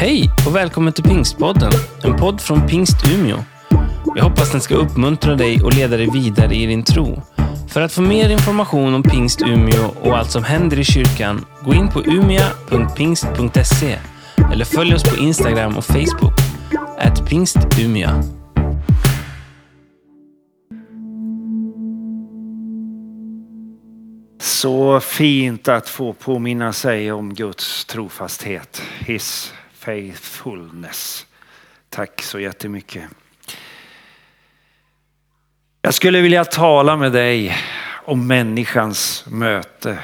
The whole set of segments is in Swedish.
Hej och välkommen till Pingstpodden, en podd från Pingst Umeå. Jag hoppas den ska uppmuntra dig och leda dig vidare i din tro. För att få mer information om Pingst Umeå och allt som händer i kyrkan, gå in på umia.pingst.se eller följ oss på Instagram och Facebook, at pingstumia. Så fint att få påminna sig om Guds trofasthet. His faithfulness. Tack så jättemycket. Jag skulle vilja tala med dig om människans möte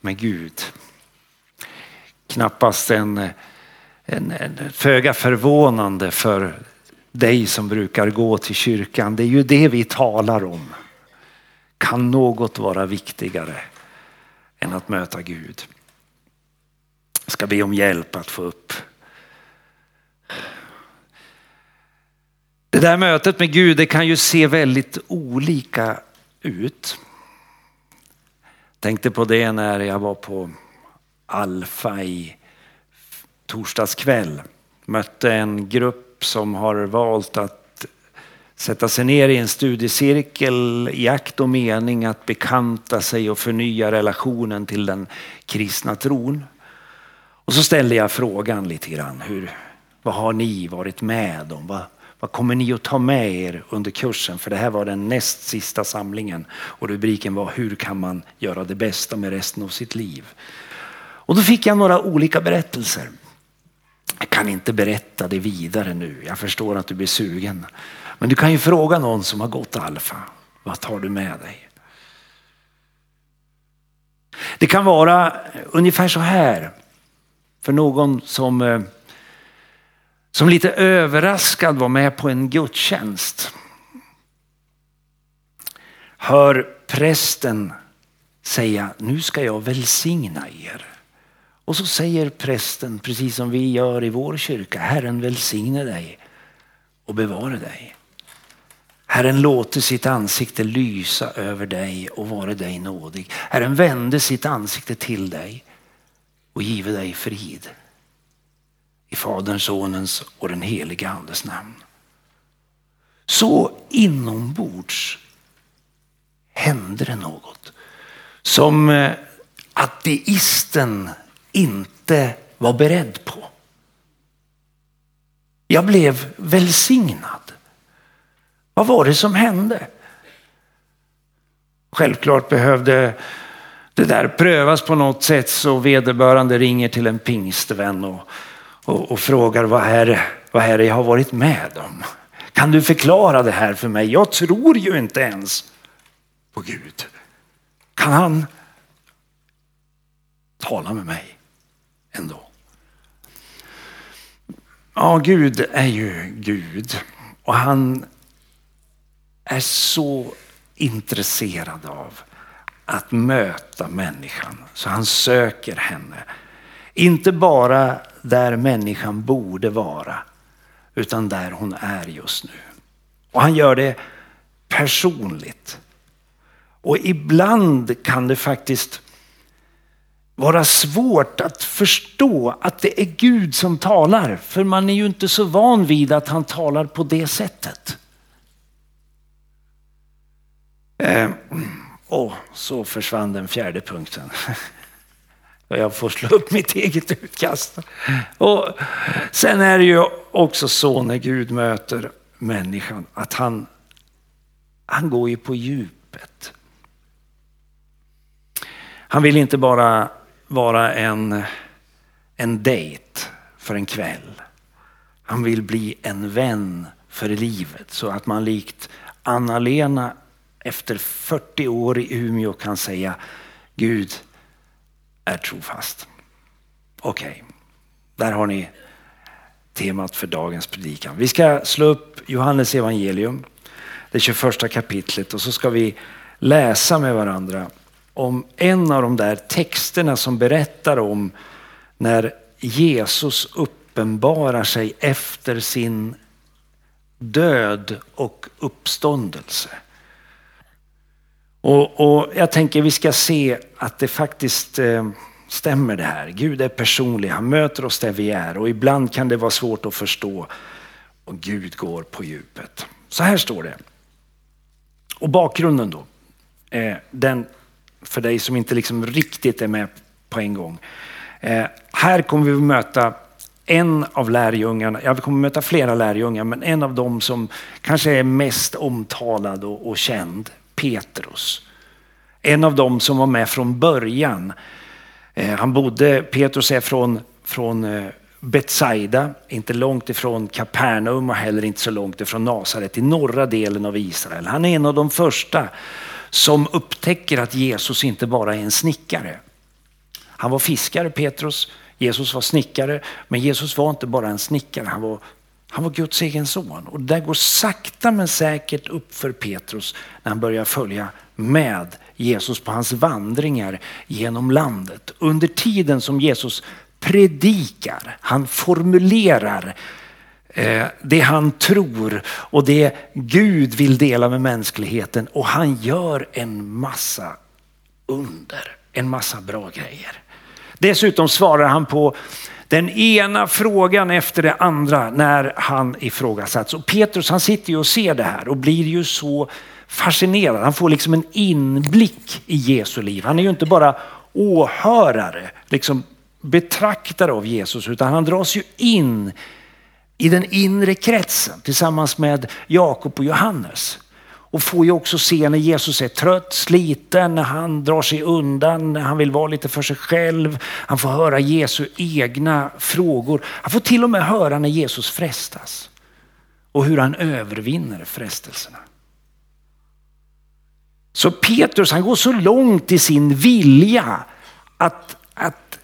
med Gud. Knappast en, en, en föga förvånande för dig som brukar gå till kyrkan. Det är ju det vi talar om. Kan något vara viktigare än att möta Gud? Jag ska be om hjälp att få upp Det där mötet med Gud det kan ju se väldigt olika ut. Tänkte på det när jag var på Alfa i torsdags kväll. Mötte en grupp som har valt att sätta sig ner i en studiecirkel i akt och mening att bekanta sig och förnya relationen till den kristna tron. Och så ställde jag frågan lite grann. Hur, vad har ni varit med om? Vad, vad kommer ni att ta med er under kursen? För det här var den näst sista samlingen och rubriken var Hur kan man göra det bästa med resten av sitt liv? Och då fick jag några olika berättelser. Jag kan inte berätta det vidare nu. Jag förstår att du blir sugen. Men du kan ju fråga någon som har gått alfa. Vad tar du med dig? Det kan vara ungefär så här för någon som eh, som lite överraskad var med på en gudstjänst. Hör prästen säga, nu ska jag välsigna er. Och så säger prästen, precis som vi gör i vår kyrka, Herren välsigne dig och bevara dig. Herren låter sitt ansikte lysa över dig och vara dig nådig. Herren vände sitt ansikte till dig och give dig frid. I Faderns, Sonens och den helige Andes namn. Så inombords hände det något som eh, ateisten inte var beredd på. Jag blev välsignad. Vad var det som hände? Självklart behövde det där prövas på något sätt så vederbörande ringer till en pingstvän och och, och frågar vad är, vad är det jag har varit med om? Kan du förklara det här för mig? Jag tror ju inte ens på Gud. Kan han tala med mig ändå? Ja, Gud är ju Gud och han är så intresserad av att möta människan så han söker henne. Inte bara där människan borde vara, utan där hon är just nu. Och han gör det personligt. Och ibland kan det faktiskt vara svårt att förstå att det är Gud som talar. För man är ju inte så van vid att han talar på det sättet. Eh, och så försvann den fjärde punkten. Jag får slå upp mitt eget utkast. Och sen är det ju också så när Gud möter människan att han, han går ju på djupet. Han vill inte bara vara en, en dejt för en kväll. Han vill bli en vän för livet så att man likt Anna-Lena efter 40 år i Umeå kan säga Gud, är trofast. Okej, okay. där har ni temat för dagens predikan. Vi ska slå upp Johannes evangelium, det 21 kapitlet och så ska vi läsa med varandra om en av de där texterna som berättar om när Jesus uppenbarar sig efter sin död och uppståndelse. Och, och, jag tänker vi ska se att det faktiskt, eh, stämmer det här? Gud är personlig, han möter oss där vi är och ibland kan det vara svårt att förstå. Och Gud går på djupet. Så här står det. Och bakgrunden då, eh, den för dig som inte liksom riktigt är med på en gång. Eh, här kommer vi att möta en av lärjungarna, ja vi kommer möta flera lärjungar, men en av dem som kanske är mest omtalad och, och känd, Petrus. En av dem som var med från början. Eh, han bodde, Petrus är från, från eh, Betsaida, inte långt ifrån Kapernaum och heller inte så långt ifrån Nasaret i norra delen av Israel. Han är en av de första som upptäcker att Jesus inte bara är en snickare. Han var fiskare, Petrus. Jesus var snickare, men Jesus var inte bara en snickare, han var, han var Guds egen son. Och det där går sakta men säkert upp för Petrus när han börjar följa med Jesus på hans vandringar genom landet. Under tiden som Jesus predikar, han formulerar eh, det han tror och det Gud vill dela med mänskligheten och han gör en massa under, en massa bra grejer. Dessutom svarar han på den ena frågan efter det andra när han ifrågasatts. Och Petrus han sitter ju och ser det här och blir ju så fascinerad. Han får liksom en inblick i Jesu liv. Han är ju inte bara åhörare, liksom betraktare av Jesus, utan han dras ju in i den inre kretsen tillsammans med Jakob och Johannes. Och får ju också se när Jesus är trött, sliten, när han drar sig undan, när han vill vara lite för sig själv. Han får höra Jesu egna frågor. Han får till och med höra när Jesus frestas och hur han övervinner frestelserna. Så Petrus han går så långt i sin vilja att, att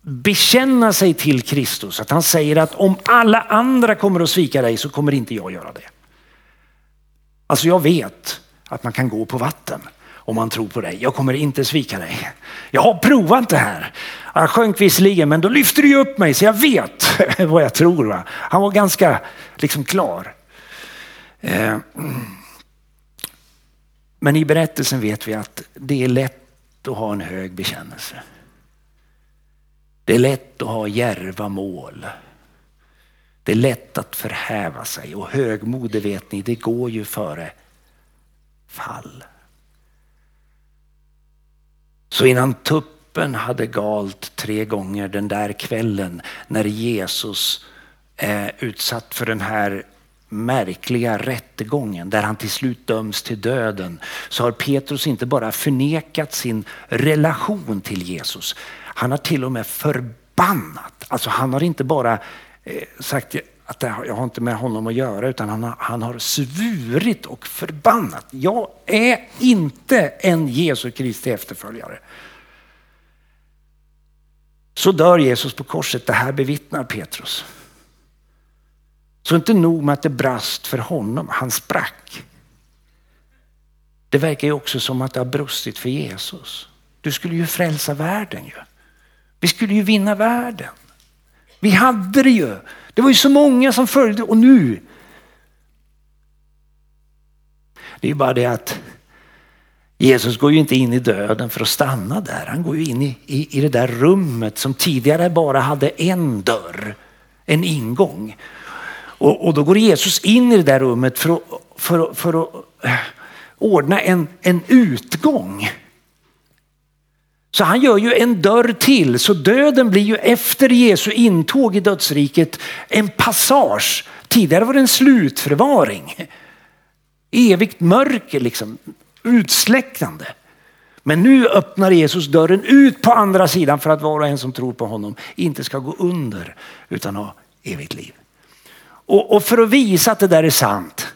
bekänna sig till Kristus att han säger att om alla andra kommer att svika dig så kommer inte jag göra det. Alltså jag vet att man kan gå på vatten om man tror på dig. Jag kommer inte svika dig. Jag har provat det här. Han sjönk visserligen men då lyfter du upp mig så jag vet vad jag tror. Va? Han var ganska liksom klar. Eh, men i berättelsen vet vi att det är lätt att ha en hög bekännelse. Det är lätt att ha järva mål. Det är lätt att förhäva sig och högmod, det vet ni, det går ju före fall. Så innan tuppen hade galt tre gånger den där kvällen när Jesus är utsatt för den här märkliga rättegången där han till slut döms till döden så har Petrus inte bara förnekat sin relation till Jesus. Han har till och med förbannat. Alltså han har inte bara Eh, sagt att jag har inte med honom att göra utan han har, han har svurit och förbannat. Jag är inte en Jesu Kristi efterföljare. Så dör Jesus på korset, det här bevittnar Petrus. Så inte nog med att det brast för honom, han sprack. Det verkar ju också som att det har brustit för Jesus. Du skulle ju frälsa världen ju. Vi skulle ju vinna världen. Vi hade det ju. Det var ju så många som följde och nu. Det är bara det att Jesus går ju inte in i döden för att stanna där. Han går ju in i, i, i det där rummet som tidigare bara hade en dörr, en ingång. Och, och då går Jesus in i det där rummet för att, för, för att eh, ordna en, en utgång. Så han gör ju en dörr till, så döden blir ju efter Jesu intåg i dödsriket en passage. Tidigare var det en slutförvaring. Evigt mörker liksom, utsläckande. Men nu öppnar Jesus dörren ut på andra sidan för att var och en som tror på honom inte ska gå under utan ha evigt liv. Och, och för att visa att det där är sant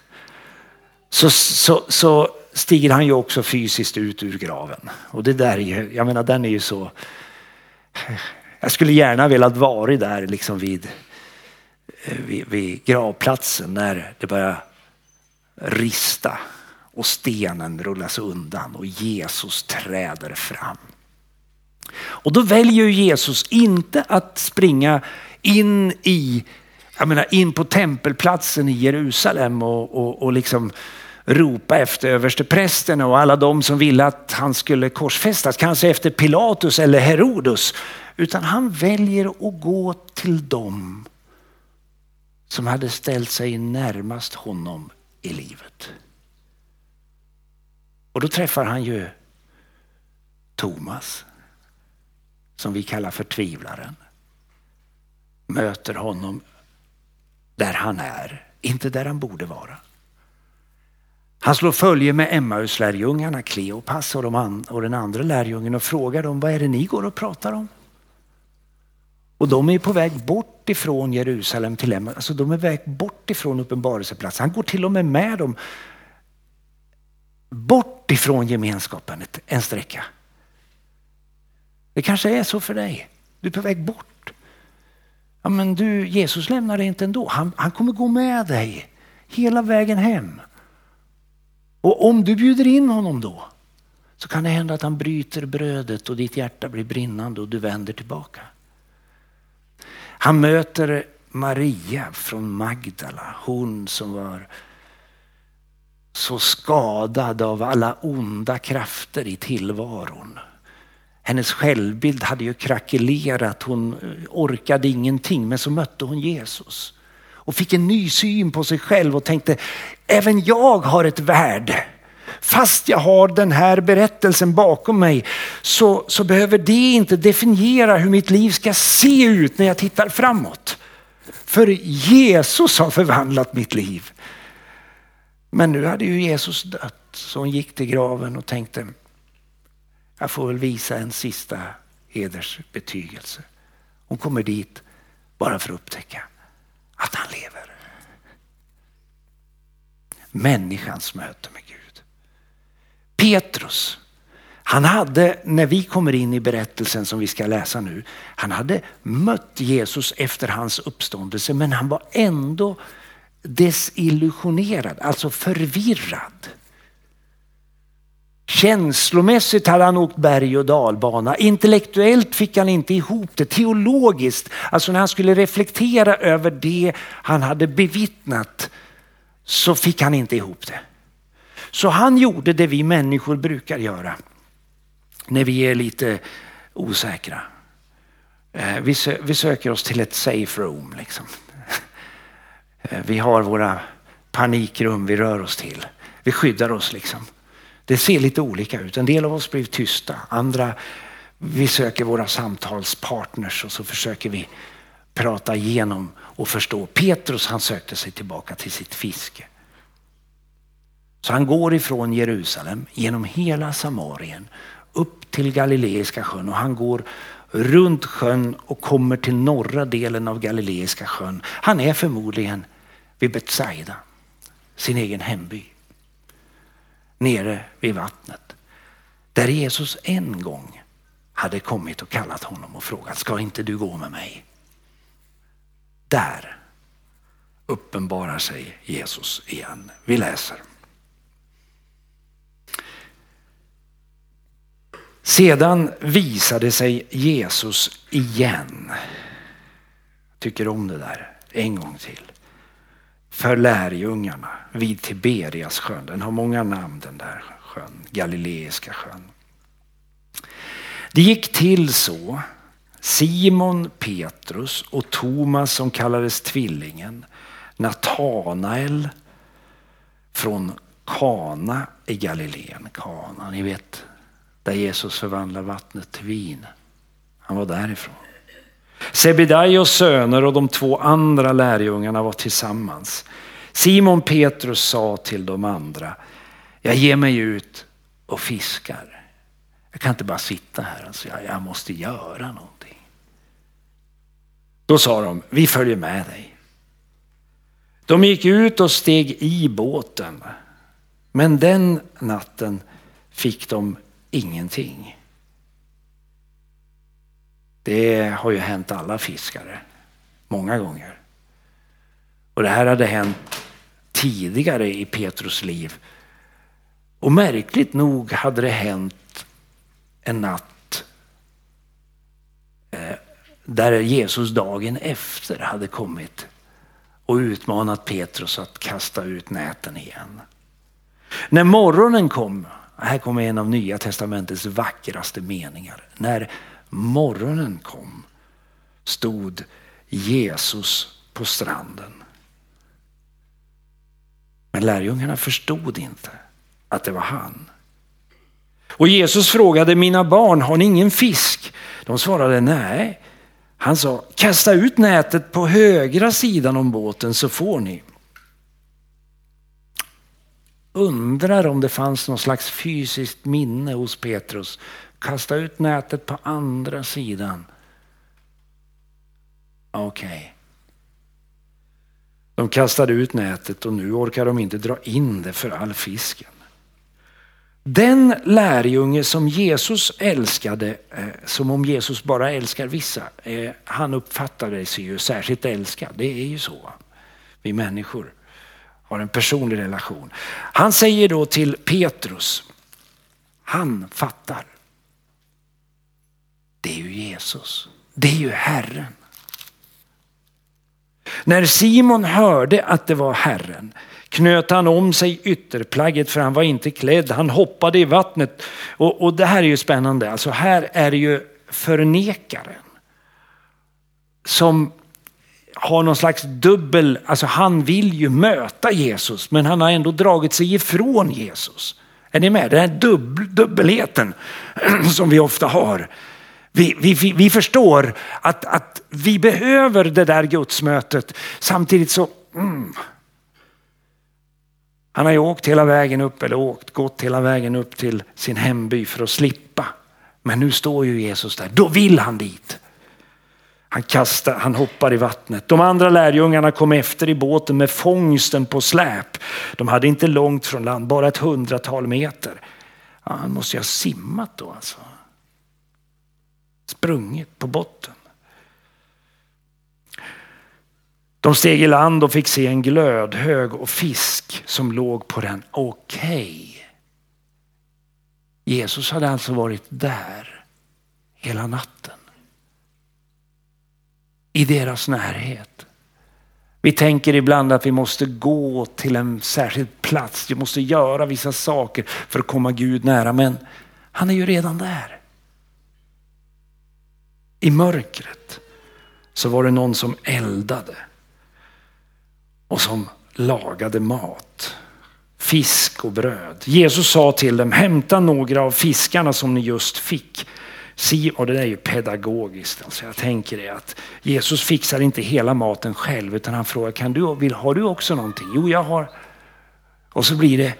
så, så, så stiger han ju också fysiskt ut ur graven. Och det där är ju, jag menar den är ju så, jag skulle gärna velat vara där liksom vid, eh, vid, vid gravplatsen när det börjar rista och stenen rullas undan och Jesus träder fram. Och då väljer Jesus inte att springa in i, jag menar in på tempelplatsen i Jerusalem och, och, och liksom ropa efter översteprästerna och alla de som ville att han skulle korsfästas, kanske efter Pilatus eller Herodos. Utan han väljer att gå till dem som hade ställt sig närmast honom i livet. Och då träffar han ju Thomas, som vi kallar för tvivlaren. Möter honom där han är, inte där han borde vara. Han slår följe med Emmaus-lärjungarna, Kleopas och, de och den andra lärjungen och frågar dem, vad är det ni går och pratar om? Och de är på väg bort ifrån Jerusalem till Emmaus, alltså de är på väg bort ifrån uppenbarelseplatsen. Han går till och med med dem bort ifrån gemenskapen en sträcka. Det kanske är så för dig. Du är på väg bort. Ja, men du, Jesus lämnar dig inte ändå. Han, han kommer gå med dig hela vägen hem. Och om du bjuder in honom då så kan det hända att han bryter brödet och ditt hjärta blir brinnande och du vänder tillbaka. Han möter Maria från Magdala, hon som var så skadad av alla onda krafter i tillvaron. Hennes självbild hade ju krackelerat, hon orkade ingenting men så mötte hon Jesus och fick en ny syn på sig själv och tänkte, även jag har ett värde. Fast jag har den här berättelsen bakom mig så, så behöver det inte definiera hur mitt liv ska se ut när jag tittar framåt. För Jesus har förvandlat mitt liv. Men nu hade ju Jesus dött så hon gick till graven och tänkte, jag får väl visa en sista hedersbetygelse. Hon kommer dit bara för att upptäcka att han lever. Människans möte med Gud. Petrus, han hade, när vi kommer in i berättelsen som vi ska läsa nu, han hade mött Jesus efter hans uppståndelse men han var ändå desillusionerad, alltså förvirrad. Känslomässigt hade han åkt berg och dalbana. Intellektuellt fick han inte ihop det. Teologiskt, alltså när han skulle reflektera över det han hade bevittnat så fick han inte ihop det. Så han gjorde det vi människor brukar göra när vi är lite osäkra. Eh, vi, söker oss till ett safe room. Liksom. Eh, vi har våra panikrum vi rör oss till. Vi skyddar oss liksom. Det ser lite olika ut. En del av oss blir tysta, andra vi söker våra samtalspartners och så försöker vi prata igenom och förstå. Petrus han sökte sig tillbaka till sitt fiske. Så han går ifrån Jerusalem genom hela Samarien upp till Galileiska sjön och han går runt sjön och kommer till norra delen av Galileiska sjön. Han är förmodligen vid Betsaida, sin egen hemby nere vid vattnet. Där Jesus en gång hade kommit och kallat honom och frågat, ska inte du gå med mig? Där uppenbarar sig Jesus igen. Vi läser. Sedan visade sig Jesus igen. Tycker om det där. En gång till för lärjungarna vid Tiberias sjön. Den har många namn den där sjön, Galileiska sjön. Det gick till så. Simon Petrus och Thomas som kallades Tvillingen, Natanael från Kana i Galileen. Kana, ni vet där Jesus förvandlar vattnet till vin. Han var därifrån. Sebedaios söner och de två andra lärjungarna var tillsammans. Simon Petrus sa till de andra, jag ger mig ut och fiskar. Jag kan inte bara sitta här, alltså jag, måste göra någonting. Då sa de, vi följer med dig. De gick ut och steg i båten. Men den natten fick de ingenting. Det har ju hänt alla fiskare många gånger. Och det här hade hänt tidigare i Petrus liv. Och märkligt nog hade det hänt en natt eh, där Jesus dagen efter hade kommit och utmanat Petrus att kasta ut näten igen. När morgonen kom, här kommer en av nya testamentets vackraste meningar. När morgonen kom stod Jesus på stranden. Men lärjungarna förstod inte att det var han. Och Jesus frågade mina barn, har ni ingen fisk? De svarade nej. Han sa, kasta ut nätet på högra sidan om båten så får ni. Undrar om det fanns någon slags fysiskt minne hos Petrus. Kasta ut nätet på andra sidan. Okej. Okay. De kastade ut nätet och nu orkar de inte dra in det för all fisken. Den lärjunge som Jesus älskade, eh, som om Jesus bara älskar vissa, eh, han uppfattade sig ju särskilt älskad. Det är ju så. Vi människor har en personlig relation. Han säger då till Petrus, han fattar. Det är ju Jesus. Det är ju Herren. När Simon hörde att det var Herren knöt han om sig ytterplagget för han var inte klädd. Han hoppade i vattnet. Och, och det här är ju spännande. Alltså här är det ju förnekaren som har någon slags dubbel, alltså han vill ju möta Jesus men han har ändå dragit sig ifrån Jesus. Är ni med? Den här dubbel, dubbelheten som vi ofta har. Vi, vi, vi förstår att, att vi behöver det där gudsmötet. Samtidigt så, mm. han har ju åkt hela vägen upp, eller åkt, gått hela vägen upp till sin hemby för att slippa. Men nu står ju Jesus där, då vill han dit. Han, kastar, han hoppar i vattnet. De andra lärjungarna kom efter i båten med fångsten på släp. De hade inte långt från land, bara ett hundratal meter. Ja, han måste ju ha simmat då alltså sprungit på botten. De steg i land och fick se en glödhög och fisk som låg på den. Okej. Okay. Jesus hade alltså varit där hela natten. I deras närhet. Vi tänker ibland att vi måste gå till en särskild plats. Vi måste göra vissa saker för att komma Gud nära. Men han är ju redan där i mörkret så var det någon som eldade och som lagade mat. Fisk och bröd. Jesus sa till dem, hämta några av fiskarna som ni just fick. Si, och det där är ju pedagogiskt. Alltså jag tänker det att Jesus fixar inte hela maten själv utan han frågar, kan du, vill, har du också någonting? Jo, jag har. Och så blir det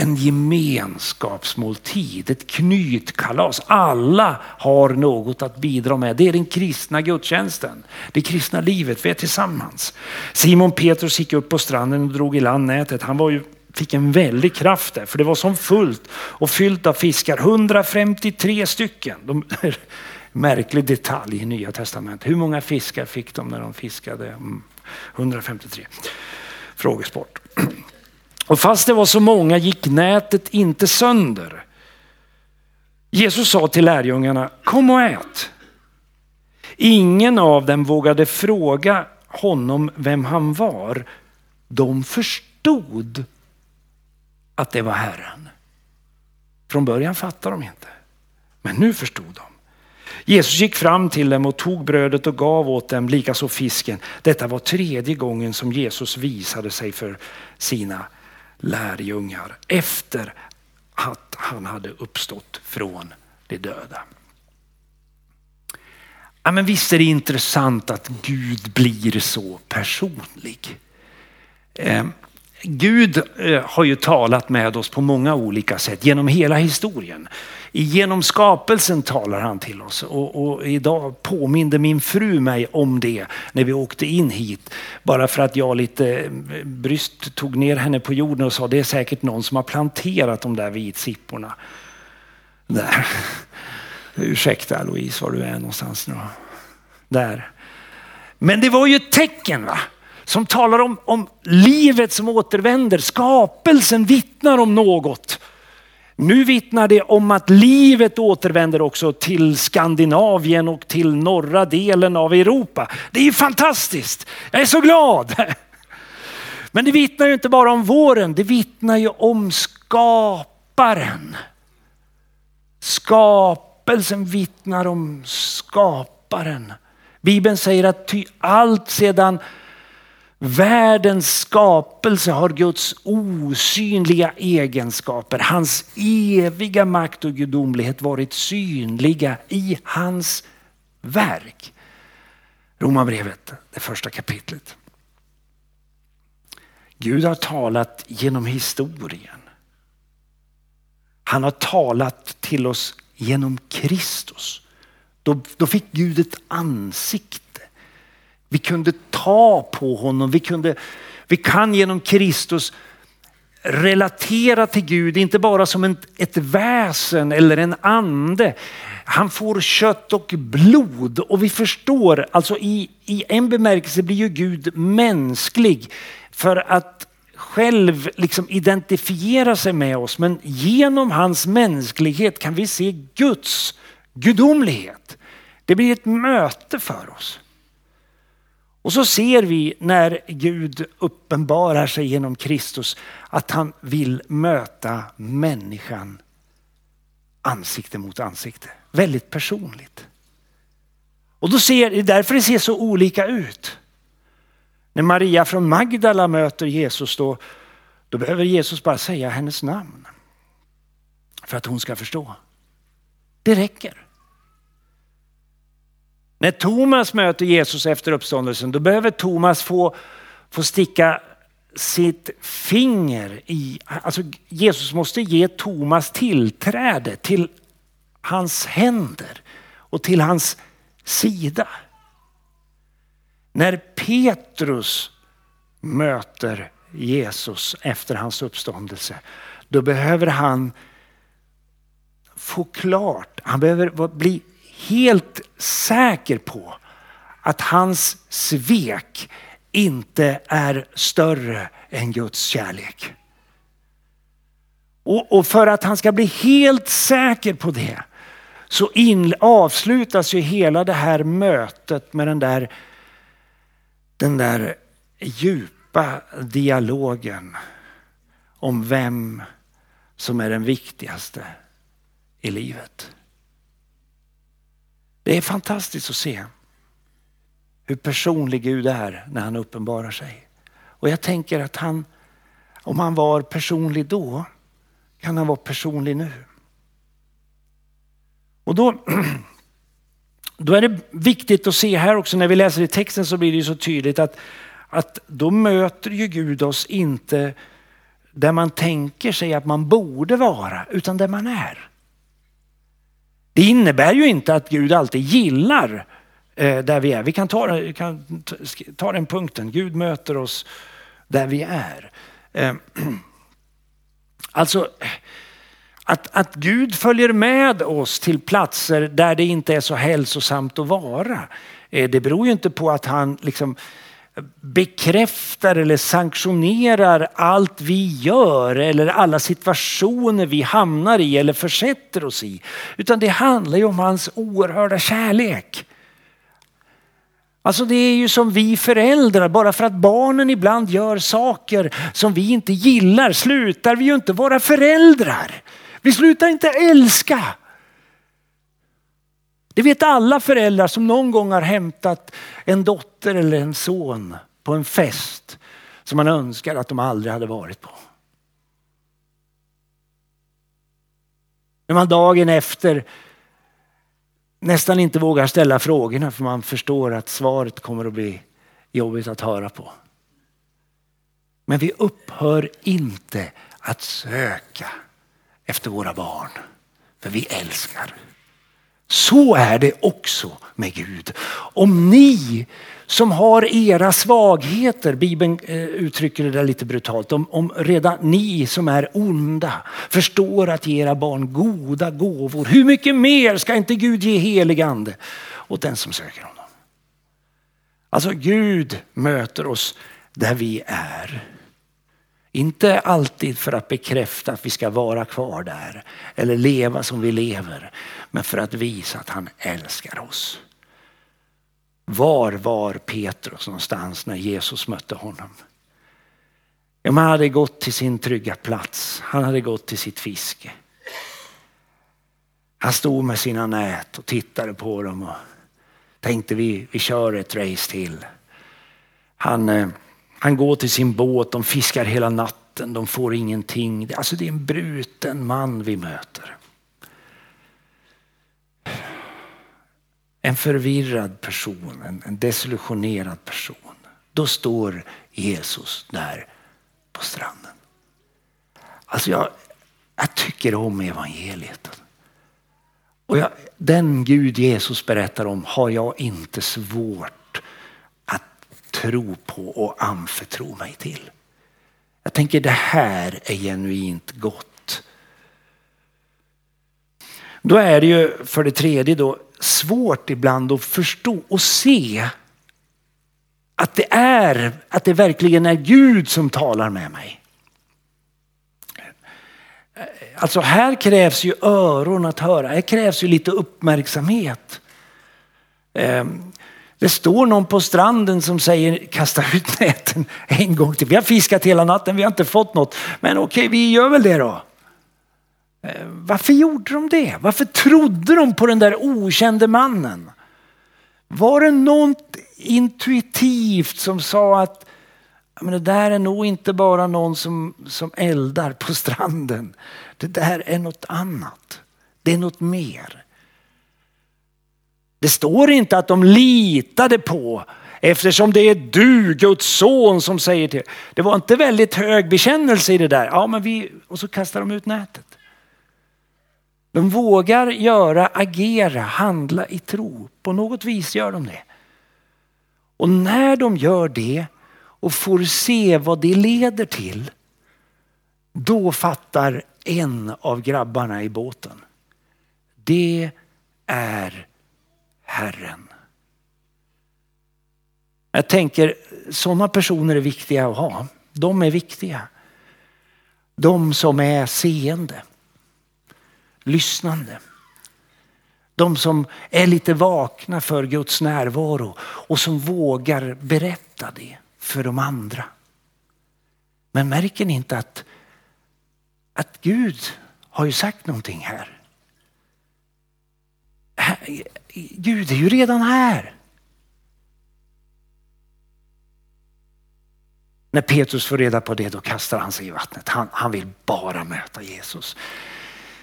en gemenskapsmåltid, ett knytkalas. Alla har något att bidra med. Det är den kristna gudstjänsten. Det kristna livet, vi är tillsammans. Simon Petrus gick upp på stranden och drog i land nätet. Han var ju, fick en väldig kraft där, för det var som fullt och fyllt av fiskar. 153 stycken. De, märklig detalj i Nya Testamentet. Hur många fiskar fick de när de fiskade? Mm. 153. Frågesport. Och fast det var så många gick nätet inte sönder. Jesus sa till lärjungarna, kom och ät. Ingen av dem vågade fråga honom vem han var. De förstod att det var Herren. Från början fattade de inte, men nu förstod de. Jesus gick fram till dem och tog brödet och gav åt dem, likaså fisken. Detta var tredje gången som Jesus visade sig för sina lärjungar efter att han hade uppstått från de döda. Ja, men visst är det intressant att Gud blir så personlig. Eh, Gud eh, har ju talat med oss på många olika sätt genom hela historien. Genom skapelsen talar han till oss och, och, idag påminde min fru mig om det när vi åkte in hit. Bara för att jag lite bryskt bryst tog ner henne på jorden och sa det är säkert någon som har planterat de där vitsipporna. Där. Ursäkta Louise var du är någonstans nu. Där. Men det var ju ett tecken va? som talar om, om livet som återvänder. Skapelsen vittnar om något. Nu vittnar det om att livet återvänder också till Skandinavien och till norra delen av Europa. Det är ju fantastiskt. Jag är så glad. Men det vittnar ju inte bara om våren, det vittnar ju om skaparen. Skapelsen vittnar om skaparen. Bibeln säger att ty allt sedan världens skapelse har Guds osynliga egenskaper, hans eviga makt och gudomlighet varit synliga i hans verk. Romarbrevet, det första kapitlet. Gud har talat genom historien. Han har talat till oss genom Kristus. Då, då fick Gud ett ansikte. Vi kunde ta på honom. Vi, kunde, vi kan genom Kristus relatera till Gud, inte bara som ett, ett väsen eller en ande. Han får kött och blod och vi förstår, alltså i, i en bemärkelse blir ju Gud mänsklig för att själv liksom identifiera sig med oss. Men genom hans mänsklighet kan vi se Guds gudomlighet. Det blir ett möte för oss. Och så ser vi när Gud uppenbarar sig genom Kristus att han vill möta människan ansikte mot ansikte. Väldigt personligt. Och då ser, det är därför det ser så olika ut. När Maria från Magdala möter Jesus då, då behöver Jesus bara säga hennes namn. För att hon ska förstå. Det räcker. När Thomas möter Jesus efter uppståndelsen då behöver Thomas få, få sticka sitt finger i, alltså Jesus måste ge Thomas tillträde till hans händer och till hans sida. När Petrus möter Jesus efter hans uppståndelse, då behöver han få klart, han behöver bli helt säker på att hans svek inte är större än Guds kärlek. Och, och för att han ska bli helt säker på det så in, avslutas ju hela det här mötet med den där, den där djupa dialogen om vem som är den viktigaste i livet. Det är fantastiskt att se hur personlig Gud är när han uppenbarar sig. Och jag tänker att han, om han var personlig då, kan han vara personlig nu. Och då, då är det viktigt att se här också, när vi läser i texten så blir det så tydligt att, att då möter ju Gud oss inte där man tänker sig att man borde vara, utan där man är. Det innebär ju inte att Gud alltid gillar eh, där vi är. Vi kan ta, kan ta den punkten. Gud möter oss där vi är. Ehm, alltså, att, att Gud följer med oss till platser där det inte är så hälsosamt att vara. Eh, det beror ju inte på att han liksom bekräftar eller sanktionerar allt vi gör eller alla situationer vi hamnar i eller försätter oss i. Utan det handlar ju om hans oerhörda kärlek. Alltså det är ju som vi föräldrar, bara för att barnen ibland gör saker som vi inte gillar slutar vi ju inte vara föräldrar. Vi slutar inte älska. Det vet alla föräldrar som någon gång har hämtat en dotter eller en son på en fest som man önskar att de aldrig hade varit på. När man dagen efter nästan inte vågar ställa frågorna för man förstår att svaret kommer att bli jobbigt att höra på. Men vi upphör inte att söka efter våra barn, för vi älskar. Så är det också med Gud. Om ni som har era svagheter, Bibeln eh, uttrycker det där lite brutalt, om, om redan ni som är onda förstår att ge era barn goda gåvor, hur mycket mer ska inte Gud ge helig ande åt den som söker honom? Alltså Gud möter oss där vi är. Inte alltid för att bekräfta att vi ska vara kvar där eller leva som vi lever. Men för att visa att han älskar oss. Var var Petrus någonstans när Jesus mötte honom? Ja, han hade gått till sin trygga plats. Han hade gått till sitt fiske. Han stod med sina nät och tittade på dem och tänkte vi, vi kör ett race till. Han, eh, han går till sin båt, de fiskar hela natten, de får ingenting. Alltså det är en bruten man vi möter. En förvirrad person, en, en desillusionerad person. Då står Jesus där på stranden. Alltså jag, jag tycker om evangeliet. Och jag, den Gud Jesus berättar om har jag inte svårt tro på och anförtro mig till. Jag tänker det här är genuint gott. Då är det ju för det tredje då svårt ibland att förstå och se att det är, att det verkligen är Gud som talar med mig. Alltså här krävs ju öron att höra, här krävs ju lite uppmärksamhet. Ehm, det står någon på stranden som säger kasta ut näten en gång till. Vi har fiskat hela natten, vi har inte fått något. Men okej, vi gör väl det då. Eh, varför gjorde de det? Varför trodde de på den där okände mannen? Var det något intuitivt som sa att men det där är nog inte bara någon som, som eldar på stranden. Det där är något annat. Det är något mer. Det står inte att de litade på eftersom det är du, Guds son, som säger till. Det var inte väldigt hög bekännelse i det där. Ja, men vi, och så kastar de ut nätet. De vågar göra, agera, handla i tro. På något vis gör de det. Och när de gör det och får se vad det leder till. Då fattar en av grabbarna i båten. Det är Herren. Jag tänker sådana personer är viktiga att ha. De är viktiga. De som är seende, lyssnande. De som är lite vakna för Guds närvaro och som vågar berätta det för de andra. Men märker ni inte att, att Gud har ju sagt någonting här. Gud är ju redan här. När Petrus får reda på det då kastar han sig i vattnet. Han, han vill bara möta Jesus.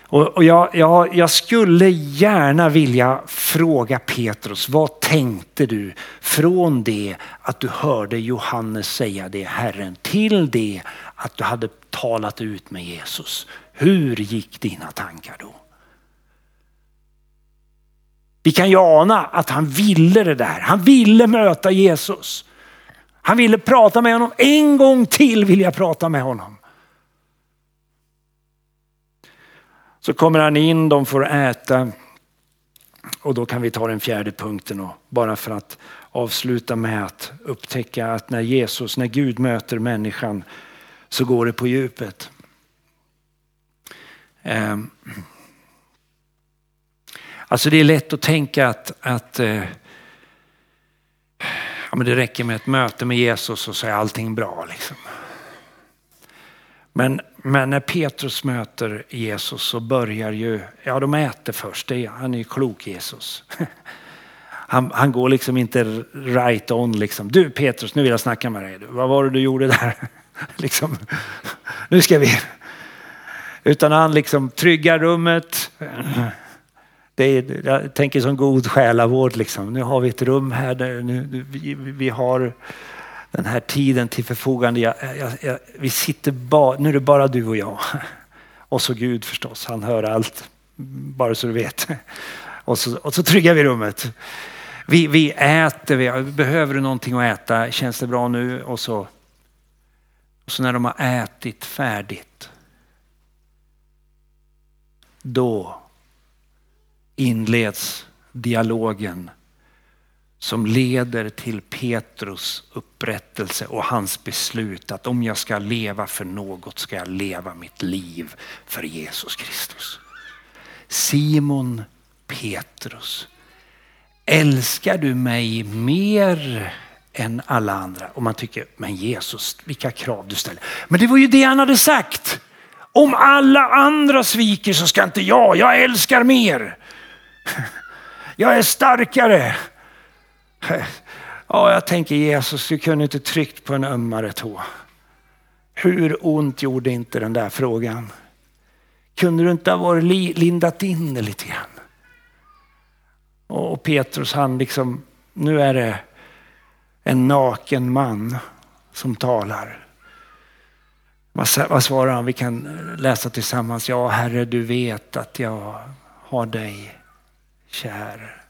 Och, och jag, jag, jag, skulle gärna vilja fråga Petrus, vad tänkte du från det att du hörde Johannes säga det Herren till det att du hade talat ut med Jesus? Hur gick dina tankar då? Vi kan ju ana att han ville det där. Han ville möta Jesus. Han ville prata med honom. En gång till vill jag prata med honom. Så kommer han in, de får äta. Och då kan vi ta den fjärde punkten och bara för att avsluta med att upptäcka att när Jesus, när Gud möter människan så går det på djupet. Ehm. Alltså det är lätt att tänka att, att eh, ja, men det räcker med ett möte med Jesus och så är allting bra. Liksom. Men, men när Petrus möter Jesus så börjar ju, ja de äter först, det är, han är ju klok Jesus. Han, han, går liksom inte right on liksom. Du Petrus, nu vill jag snacka med dig. Vad var det du gjorde där? liksom, nu ska vi. Utan han liksom tryggar rummet. Det är, jag tänker som god själavård liksom. Nu har vi ett rum här där nu, vi, vi har den här tiden till förfogande. Jag, jag, jag, vi sitter bara, nu är det bara du och jag. Och så Gud förstås, han hör allt. Bara så du vet. Och så, och så tryggar vi rummet. Vi, vi äter, vi, behöver du någonting att äta? Känns det bra nu? Och så, och så när de har ätit färdigt. Då inleds dialogen som leder till Petrus upprättelse och hans beslut att om jag ska leva för något ska jag leva mitt liv för Jesus Kristus. Simon Petrus, älskar du mig mer än alla andra. Och man tycker, men Jesus, vilka krav du ställer. Men det var ju det han hade sagt. Om alla andra sviker så ska inte jag, jag älskar mer. Jag är starkare. Ja, jag tänker Jesus, du kunde inte tryckt på en ömmare tå. Hur ont gjorde inte den där frågan? Kunde du inte ha varit lindat in det lite grann? Och Petrus han liksom, nu är det en naken man som talar. Vad svarar han? Vi kan läsa tillsammans. Ja, Herre, du vet att jag har dig kär.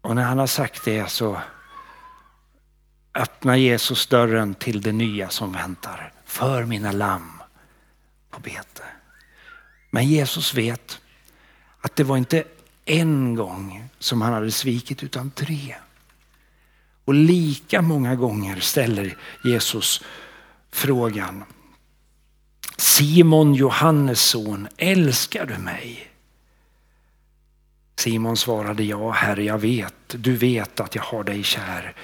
Och när han har sagt det så öppnar Jesus dörren till det nya som väntar. För mina lamm på bete. Men Jesus vet att det var inte en gång som han hade svikit utan tre. Och lika många gånger ställer Jesus frågan. Simon Johannes son, älskar du mig? Simon svarade ja, Herre, jag vet. Du vet att jag har dig kär.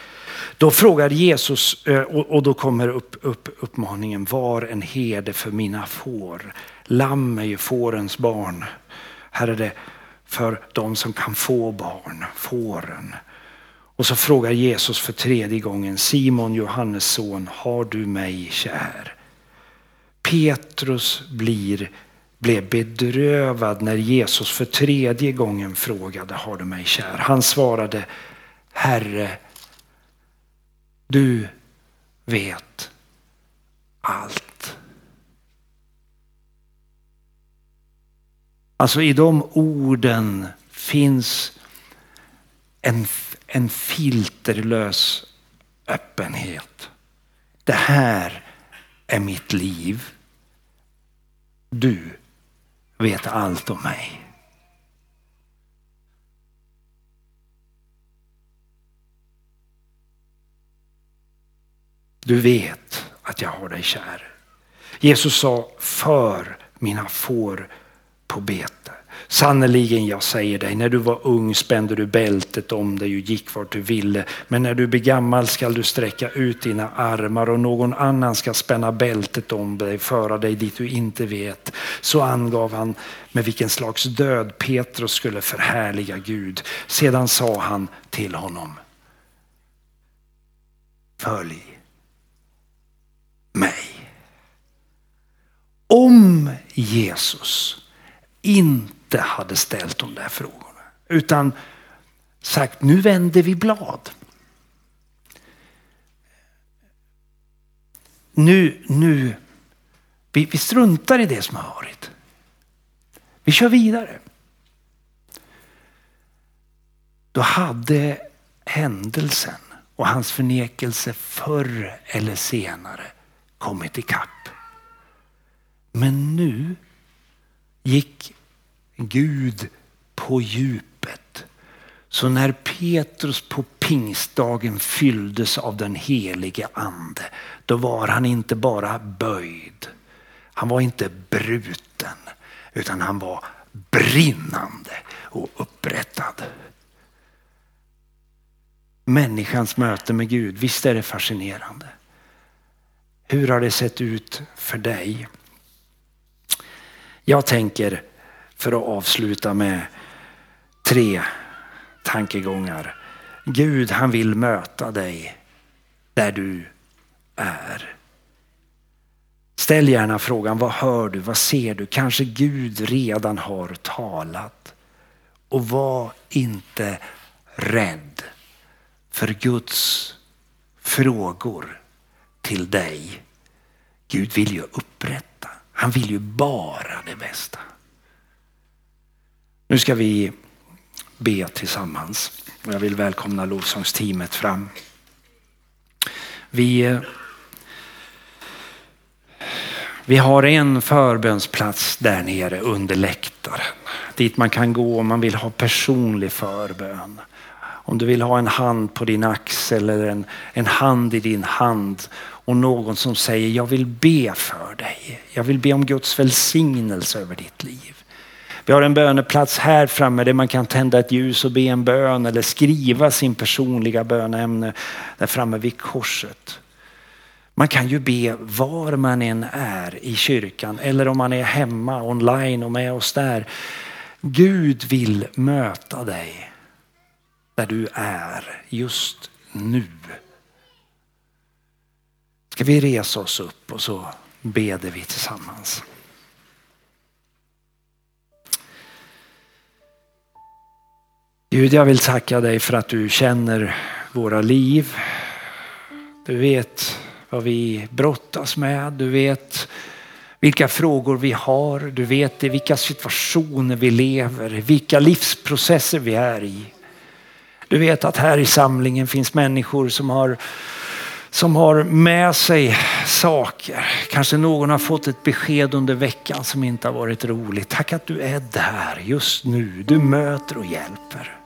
Då frågar Jesus eh, och då kommer upp, upp, uppmaningen, var en herde för mina får. Lamm är ju fårens barn. Här är det för de som kan få barn, fåren. Och så frågar Jesus för tredje gången, Simon Johannes son, har du mig kär? Petrus blir, blev bedrövad när Jesus för tredje gången frågade, har du mig kär? Han svarade, Herre, du vet allt. Alltså i de orden finns en, en filterlös öppenhet. Det här är mitt liv. Du vet allt om mig. Du vet att jag har dig kär. Jesus sa, för mina får på bete. Sannerligen, jag säger dig, när du var ung spände du bältet om dig och gick vart du ville. Men när du blir gammal skall du sträcka ut dina armar och någon annan ska spänna bältet om dig, föra dig dit du inte vet. Så angav han med vilken slags död Petrus skulle förhärliga Gud. Sedan sa han till honom, följ mig. Om Jesus inte hade ställt de där frågorna. Utan sagt nu vänder vi blad. Nu, nu, vi, vi struntar i det som har varit. Vi kör vidare. Då hade händelsen och hans förnekelse förr eller senare kommit ikapp. Men nu gick Gud på djupet. Så när Petrus på pingstdagen fylldes av den helige ande, då var han inte bara böjd. Han var inte bruten, utan han var brinnande och upprättad. Människans möte med Gud, visst är det fascinerande. Hur har det sett ut för dig? Jag tänker, för att avsluta med tre tankegångar. Gud han vill möta dig där du är. Ställ gärna frågan, vad hör du, vad ser du? Kanske Gud redan har talat. Och var inte rädd för Guds frågor till dig. Gud vill ju upprätta. Han vill ju bara det bästa. Nu ska vi be tillsammans. Jag vill välkomna lovsångsteamet fram. Vi, vi har en förbönsplats där nere under läktaren. Dit man kan gå om man vill ha personlig förbön. Om du vill ha en hand på din axel eller en, en hand i din hand och någon som säger jag vill be för dig. Jag vill be om Guds välsignelse över ditt liv. Vi har en böneplats här framme där man kan tända ett ljus och be en bön eller skriva sin personliga bönämne där framme vid korset. Man kan ju be var man än är i kyrkan eller om man är hemma online och med oss där. Gud vill möta dig där du är just nu. Ska vi resa oss upp och så beder vi tillsammans. Gud, jag vill tacka dig för att du känner våra liv. Du vet vad vi brottas med. Du vet vilka frågor vi har. Du vet i vilka situationer vi lever, vilka livsprocesser vi är i. Du vet att här i samlingen finns människor som har som har med sig saker. Kanske någon har fått ett besked under veckan som inte har varit roligt. Tack att du är där just nu. Du möter och hjälper.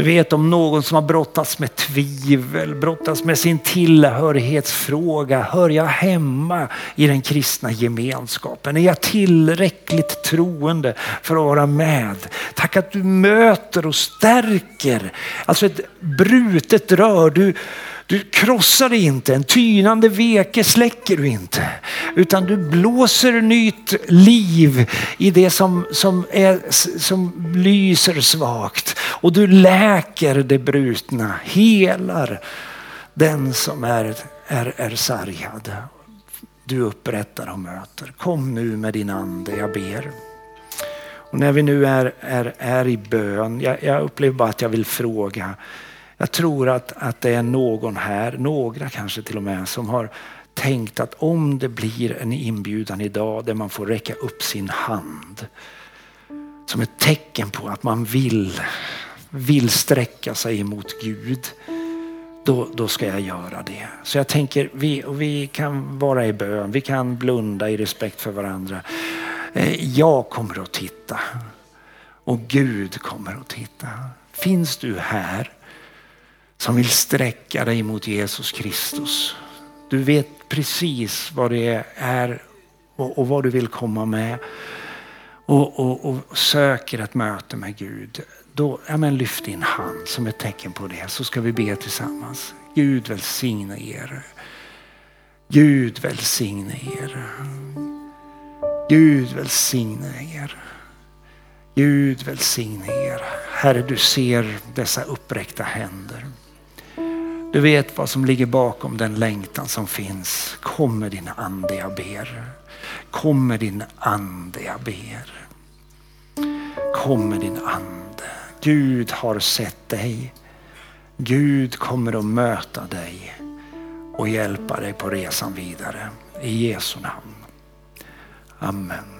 Du vet om någon som har brottats med tvivel, brottats med sin tillhörighetsfråga. Hör jag hemma i den kristna gemenskapen? Är jag tillräckligt troende för att vara med? Tack att du möter och stärker. Alltså ett brutet rör. Du, du krossar det inte, en tynande veke släcker du inte. Utan du blåser nytt liv i det som, som, är, som lyser svagt. Och du läker det brutna, helar den som är, är, är sargad. Du upprättar och möter. Kom nu med din ande, jag ber. Och när vi nu är, är, är i bön, jag, jag upplever bara att jag vill fråga jag tror att, att det är någon här, några kanske till och med, som har tänkt att om det blir en inbjudan idag där man får räcka upp sin hand som ett tecken på att man vill, vill sträcka sig emot Gud. Då, då ska jag göra det. Så jag tänker, vi, vi kan vara i bön, vi kan blunda i respekt för varandra. Eh, jag kommer att titta och Gud kommer att titta. Finns du här som vill sträcka dig mot Jesus Kristus. Du vet precis vad det är och, och vad du vill komma med och, och, och, söker ett möte med Gud. Då, ja, men lyft din hand som ett tecken på det så ska vi be tillsammans. Gud välsigne er. Gud välsigne er. Gud välsigne er. Gud välsigne er. Herre, du ser dessa uppräckta händer. Du vet vad som ligger bakom den längtan som finns. Kom med din ande jag ber. Kom med din ande jag ber. Kom med din ande. Gud har sett dig. Gud kommer att möta dig och hjälpa dig på resan vidare. I Jesu namn. Amen.